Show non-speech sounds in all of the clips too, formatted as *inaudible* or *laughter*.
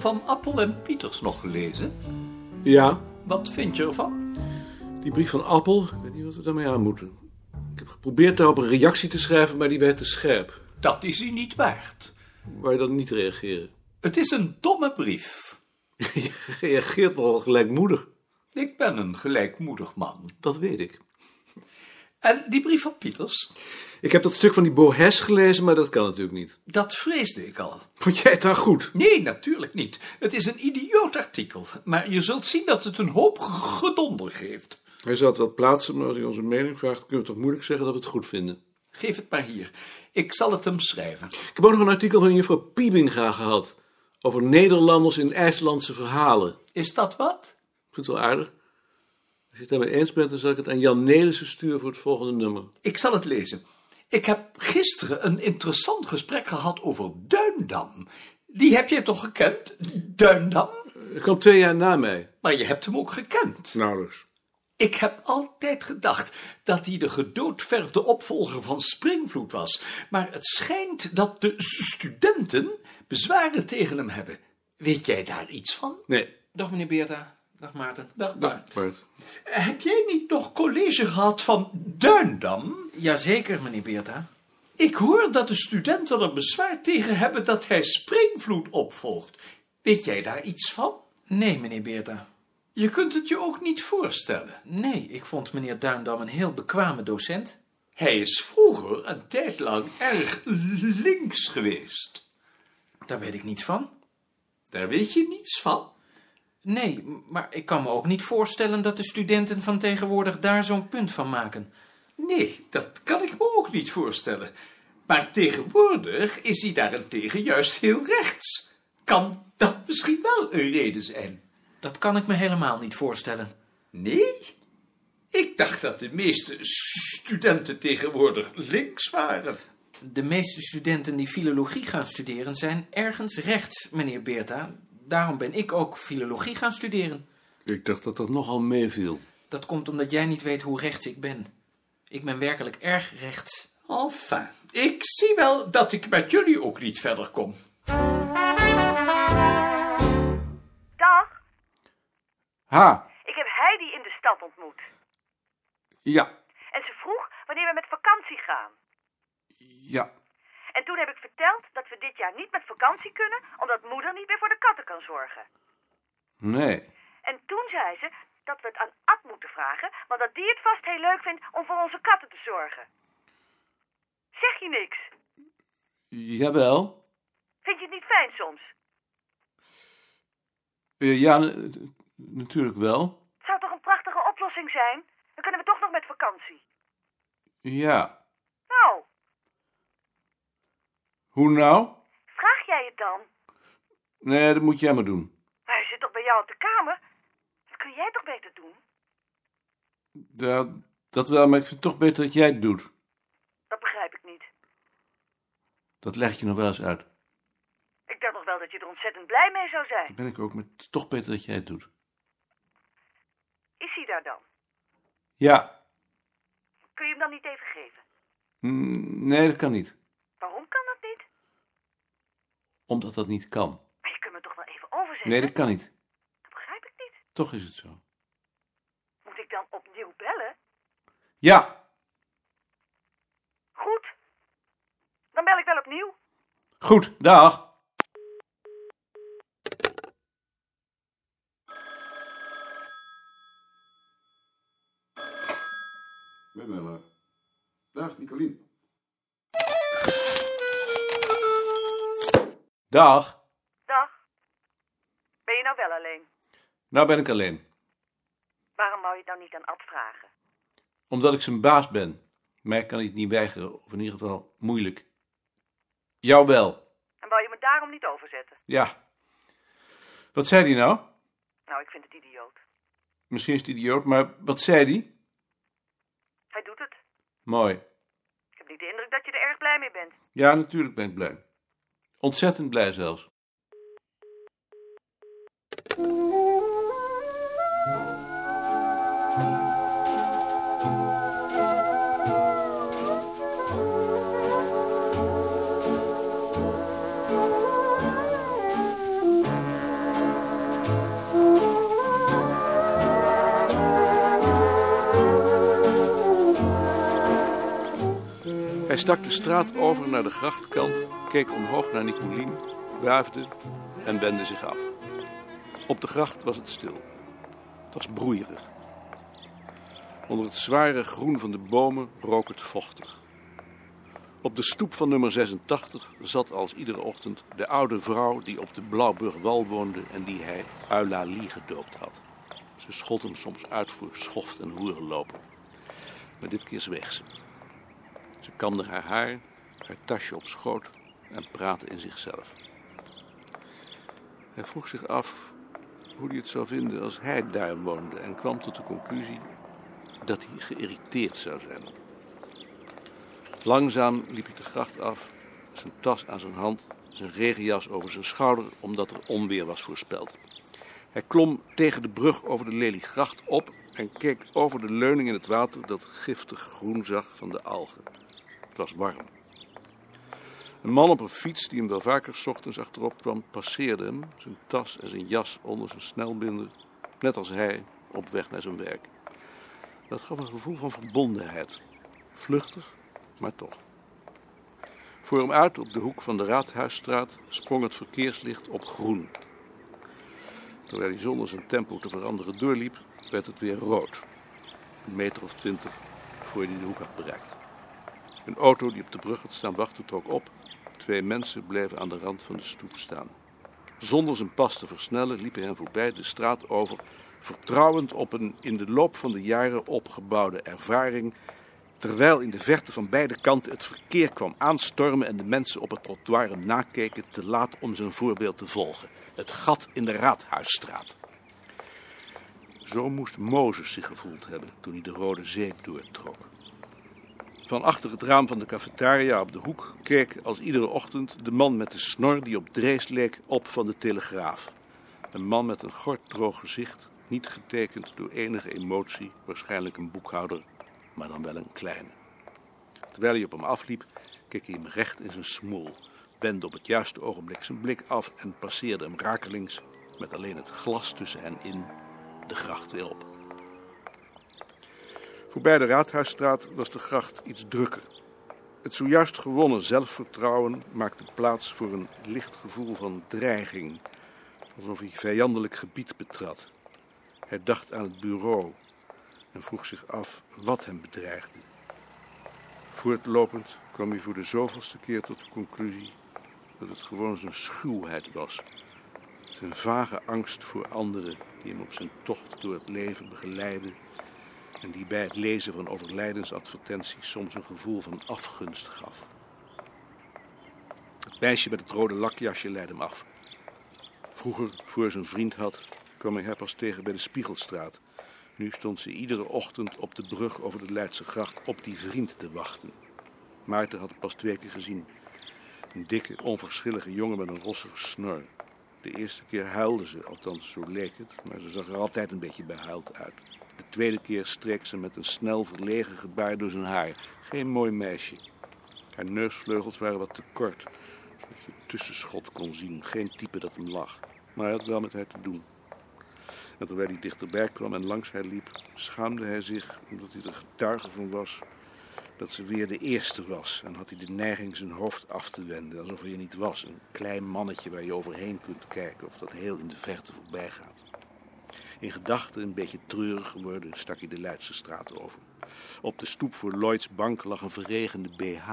van Appel en Pieters nog gelezen? Ja, Wat vind je ervan? die brief van Appel, ik weet niet wat we daarmee aan moeten. Ik heb geprobeerd daarop een reactie te schrijven, maar die werd te scherp. Dat is hij niet waard. Waar je dan niet reageren? Het is een domme brief. *laughs* Je reageert nogal gelijkmoedig. Ik ben een gelijkmoedig man. Dat weet ik. En die brief van Pieters? Ik heb dat stuk van die Bohes gelezen, maar dat kan natuurlijk niet. Dat vreesde ik al. Vond jij het dan goed? Nee, natuurlijk niet. Het is een idioot artikel. Maar je zult zien dat het een hoop gedonder geeft. Hij zal het wel plaatsen, maar als hij onze mening vraagt, kunnen we toch moeilijk zeggen dat we het goed vinden. Geef het maar hier. Ik zal het hem schrijven. Ik heb ook nog een artikel van juffrouw Piebinga gehad. Over Nederlanders in IJslandse verhalen. Is dat wat? Ik vind het wel aardig. Als je het daarmee eens bent, dan zal ik het aan Jan Nelissen sturen voor het volgende nummer. Ik zal het lezen. Ik heb gisteren een interessant gesprek gehad over Duindam. Die heb je toch gekend? Duindam? Hij kwam twee jaar na mij. Maar je hebt hem ook gekend. Nauwelijks. Ik heb altijd gedacht dat hij de gedoodverfde opvolger van Springvloed was. Maar het schijnt dat de studenten bezwaren tegen hem hebben. Weet jij daar iets van? Nee. Dag meneer Beerta. Dag Maarten. Dag Bart. Bart. Heb jij niet nog college gehad van Duindam? Jazeker meneer Beerta. Ik hoor dat de studenten er bezwaar tegen hebben dat hij Springvloed opvolgt. Weet jij daar iets van? Nee meneer Beerta. Je kunt het je ook niet voorstellen. Nee, ik vond meneer Duindam een heel bekwame docent. Hij is vroeger een tijd lang erg links geweest. Daar weet ik niets van. Daar weet je niets van. Nee, maar ik kan me ook niet voorstellen dat de studenten van tegenwoordig daar zo'n punt van maken. Nee, dat kan ik me ook niet voorstellen. Maar tegenwoordig is hij daarentegen juist heel rechts. Kan dat misschien wel een reden zijn? Dat kan ik me helemaal niet voorstellen. Nee? Ik dacht dat de meeste studenten tegenwoordig links waren. De meeste studenten die filologie gaan studeren zijn ergens rechts, meneer Beerta. Daarom ben ik ook filologie gaan studeren. Ik dacht dat dat nogal meeviel. Dat komt omdat jij niet weet hoe rechts ik ben. Ik ben werkelijk erg rechts. Enfin, ik zie wel dat ik met jullie ook niet verder kom. Dag, Ha, ik heb Heidi in de stad ontmoet. ja, En ze vroeg wanneer we met vakantie gaan. ja. En toen heb ik verteld dat we dit jaar niet met vakantie kunnen, omdat moeder niet meer voor de katten kan zorgen. Nee. En toen zei ze dat we het aan Ad moeten vragen, want dat die het vast heel leuk vindt om voor onze katten te zorgen. Zeg je niks? Jawel. Vind je het niet fijn soms? Eh, ja, natuurlijk wel. Het zou toch een prachtige oplossing zijn? Dan kunnen we toch nog met vakantie. Ja. Nou, Hoe nou? vraag jij het dan? Nee, dat moet jij maar doen. Maar hij zit toch bij jou op de kamer? Dat kun jij toch beter doen? Ja, dat wel, maar ik vind het toch beter dat jij het doet. Dat begrijp ik niet. Dat leg je nog wel eens uit. Ik dacht nog wel dat je er ontzettend blij mee zou zijn. Dat ben ik ook, maar het is toch beter dat jij het doet. Is hij daar dan? Ja. Kun je hem dan niet even geven? Mm, Nee, dat kan niet. Waarom kan dat niet? Omdat dat niet kan. Maar je kunt me toch wel even overzetten? Nee, dat kan niet. Dat begrijp ik niet. Toch is het zo. Moet ik dan opnieuw bellen? Ja. Goed. Dan bel ik wel opnieuw. Goed, dag. Met. Dag, Nicolien. Dag. Dag. Ben je nou wel alleen? Nou ben ik alleen. Waarom wou je het nou niet aan Ad vragen? Omdat ik zijn baas ben. Mij kan hij het niet weigeren, of in ieder geval moeilijk. Jou wel. En wou je me daarom niet overzetten? Ja. Wat zei hij nou? Nou, ik vind het idioot. Misschien is het idioot, maar wat zei hij? Hij doet het. Mooi. Ik heb niet de indruk dat je er erg blij mee bent. Ja, natuurlijk ben ik blij. Ontzettend blij zelfs. Stak de straat over naar de grachtkant, keek omhoog naar Nicolien, wuifde en wendde zich af. Op de gracht was het stil. Het was broeierig. Onder het zware groen van de bomen rook het vochtig. Op de stoep van nummer 86 zat als iedere ochtend de oude vrouw die op de Blauwburgwal woonde en die hij Eulalie gedoopt had. Ze schold hem soms uit voor schoft en hoerenloper. Maar dit keer zweeg ze. Ze kamde haar haar, haar tasje op schoot en praatte in zichzelf. Hij vroeg zich af hoe hij het zou vinden als hij daar woonde en kwam tot de conclusie dat hij geïrriteerd zou zijn. Langzaam liep hij de gracht af, zijn tas aan zijn hand, zijn regenjas over zijn schouder, omdat er onweer was voorspeld. Hij klom tegen de brug over de Leliegracht op en keek over de leuning in het water dat giftig groen zag van de algen. Het was warm. Een man op een fiets, die hem wel vaker ochtends achterop kwam, passeerde hem, zijn tas en zijn jas onder zijn snelbinder, net als hij, op weg naar zijn werk. Dat gaf een gevoel van verbondenheid. Vluchtig, maar toch. Voor hem uit op de hoek van de Raadhuisstraat sprong het verkeerslicht op groen. Terwijl hij zonder zijn tempo te veranderen doorliep, werd het weer rood. Een meter of twintig voor hij de hoek had bereikt. Een auto die op de brug had staan wachten trok op. Twee mensen bleven aan de rand van de stoep staan. Zonder zijn pas te versnellen liepen hen voorbij de straat over, vertrouwend op een in de loop van de jaren opgebouwde ervaring, terwijl in de verte van beide kanten het verkeer kwam aanstormen en de mensen op het trottoir hem nakeken, te laat om zijn voorbeeld te volgen. Het gat in de Raadhuisstraat. Zo moest Mozes zich gevoeld hebben toen hij de Rode Zee doortrok. Van achter het raam van de cafetaria op de hoek keek als iedere ochtend de man met de snor die op Drees leek op van de Telegraaf. Een man met een gorddroog gezicht, niet getekend door enige emotie, waarschijnlijk een boekhouder, maar dan wel een kleine. Terwijl hij op hem afliep, keek hij hem recht in zijn smoel, wendde op het juiste ogenblik zijn blik af en passeerde hem rakelings, met alleen het glas tussen hen in, de gracht weer op. Voorbij de Raadhuisstraat was de gracht iets drukker. Het zojuist gewonnen zelfvertrouwen maakte plaats voor een licht gevoel van dreiging, alsof hij vijandelijk gebied betrad. Hij dacht aan het bureau en vroeg zich af wat hem bedreigde. Voortlopend kwam hij voor de zoveelste keer tot de conclusie dat het gewoon zijn schuwheid was. Zijn vage angst voor anderen die hem op zijn tocht door het leven begeleidden en die bij het lezen van overlijdensadvertenties soms een gevoel van afgunst gaf. Het meisje met het rode lakjasje leidde hem af. Vroeger, voor zijn vriend had, kwam hij haar pas tegen bij de Spiegelstraat. Nu stond ze iedere ochtend op de brug over de Leidse gracht op die vriend te wachten. Maarten had hem pas twee keer gezien. Een dikke, onverschillige jongen met een rossige snor. De eerste keer huilde ze, althans zo leek het, maar ze zag er altijd een beetje behuild uit. De tweede keer streek ze met een snel verlegen gebaar door zijn haar. Geen mooi meisje. Haar neusvleugels waren wat te kort, zodat je tussenschot kon zien. Geen type dat hem lag. Maar hij had wel met haar te doen. En terwijl hij dichterbij kwam en langs haar liep, schaamde hij zich omdat hij er getuige van was dat ze weer de eerste was. En had hij de neiging zijn hoofd af te wenden, alsof hij er niet was. Een klein mannetje waar je overheen kunt kijken of dat heel in de verte voorbij gaat. In gedachten een beetje treurig geworden, stak hij de Leidse straat over. Op de stoep voor Lloyds bank lag een verregende BH.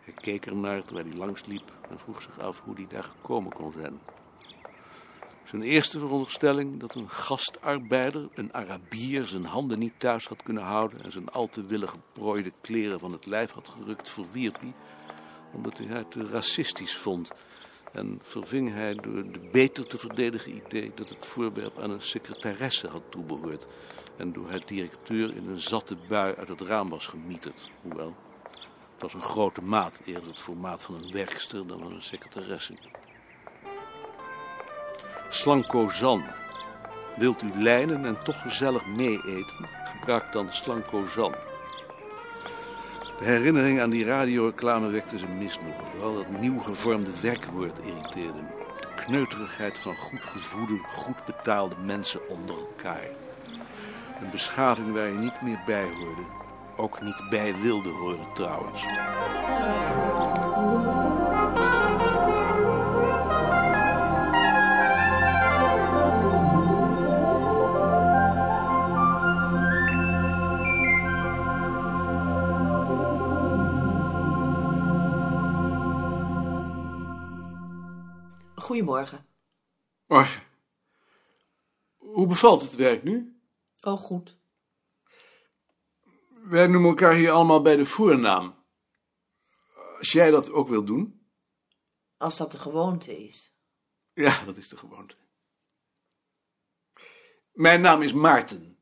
Hij keek ernaar terwijl hij langsliep en vroeg zich af hoe hij daar gekomen kon zijn. Zijn eerste veronderstelling dat een gastarbeider, een Arabier, zijn handen niet thuis had kunnen houden en zijn al te willig geprooide kleren van het lijf had gerukt, verwierp hij, omdat hij te racistisch vond. En verving hij door de beter te verdedigen idee dat het voorwerp aan een secretaresse had toebehoord. En door haar directeur in een zatte bui uit het raam was gemieterd. Hoewel, het was een grote maat, eerder het formaat van een werkster dan van een secretaresse. Slankozan. Wilt u lijnen en toch gezellig mee-eten? Gebruik dan Slankozan. De herinnering aan die radioreclame wekte zijn misnoegen. Vooral dat nieuw gevormde werkwoord irriteerde hem. De kneuterigheid van goed gevoede, goed betaalde mensen onder elkaar. Een beschaving waar je niet meer bij hoorde. ook niet bij wilde horen trouwens. Goedemorgen. Morgen. Hoe bevalt het werk nu? Oh, goed. Wij noemen elkaar hier allemaal bij de voornaam. Als jij dat ook wil doen? Als dat de gewoonte is. Ja, dat is de gewoonte. Mijn naam is Maarten.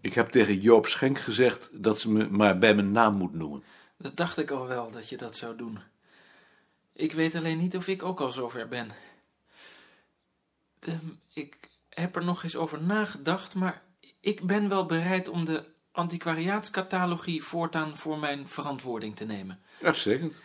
Ik heb tegen Joop Schenk gezegd dat ze me maar bij mijn naam moet noemen. Dat dacht ik al wel dat je dat zou doen. Ik weet alleen niet of ik ook al zover ben. De- ik heb er nog eens over nagedacht, maar ik ben wel bereid om de antiquariaatscatalogie voortaan voor mijn verantwoording te nemen. Uitstekend.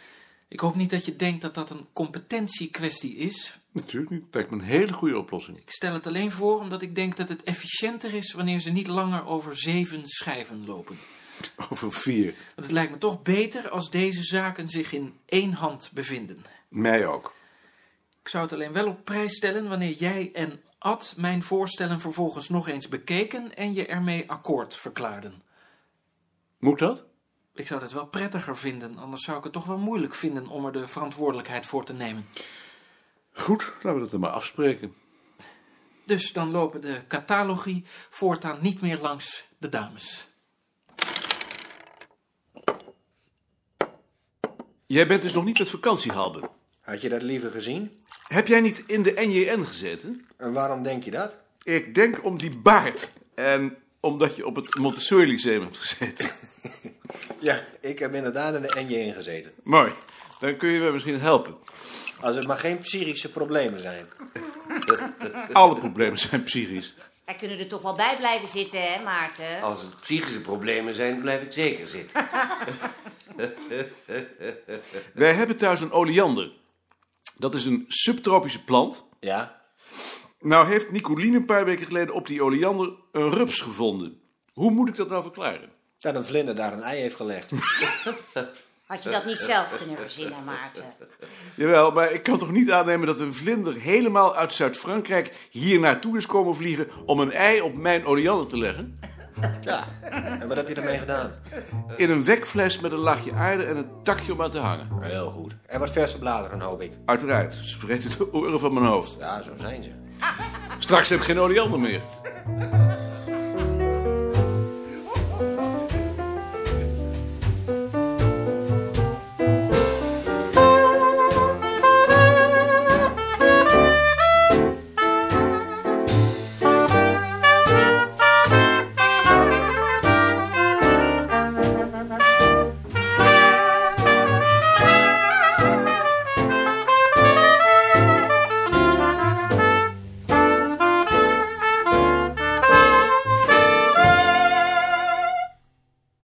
Ik hoop niet dat je denkt dat dat een competentiekwestie is. Natuurlijk niet. Het lijkt me een hele goede oplossing. Ik stel het alleen voor omdat ik denk dat het efficiënter is wanneer ze niet langer over zeven schijven lopen. *laughs* Over vier. Want het lijkt me toch beter als deze zaken zich in één hand bevinden. Mij ook. Ik zou het alleen wel op prijs stellen wanneer jij en Ad mijn voorstellen vervolgens nog eens bekeken en je ermee akkoord verklaarden. Moet dat? Ik zou dat wel prettiger vinden, anders zou ik het toch wel moeilijk vinden om er de verantwoordelijkheid voor te nemen. Goed, laten we dat dan maar afspreken. Dus dan lopen de catalogie voortaan niet meer langs de dames. Jij bent dus nog niet met vakantie, Halbe. Had je dat liever gezien? Heb jij niet in de NJN gezeten? En waarom denk je dat? Ik denk om die baard. En omdat je op het Montessori Lyceum hebt gezeten. *laughs* Ja, ik heb inderdaad in de NJ gezeten. Mooi. Dan kun je me misschien helpen. Als het maar geen psychische problemen zijn. *laughs* Alle problemen zijn psychisch. Wij kunnen er toch wel bij blijven zitten, hè, Maarten? Als het psychische problemen zijn, blijf ik zeker zitten. *laughs* *laughs* Wij hebben thuis een oleander. Dat is een subtropische plant. Ja? Nou heeft Nicoline een paar weken geleden op die oleander een rups gevonden. Hoe moet ik dat nou verklaren? Dat een vlinder daar een ei heeft gelegd. *laughs* Had je dat niet zelf kunnen verzinnen, Maarten? Jawel, maar ik kan toch niet aannemen dat een vlinder helemaal uit Zuid-Frankrijk hier naartoe is komen vliegen om een ei op mijn oleander te leggen? *laughs* Ja. En wat heb je ermee gedaan? In een wekfles met een laagje aarde en een takje om aan te hangen. Heel goed. En wat verse bladeren, hoop ik. Uiteraard, ze vreten de oren van mijn hoofd. Ja, zo zijn ze. Straks heb ik geen oleander meer.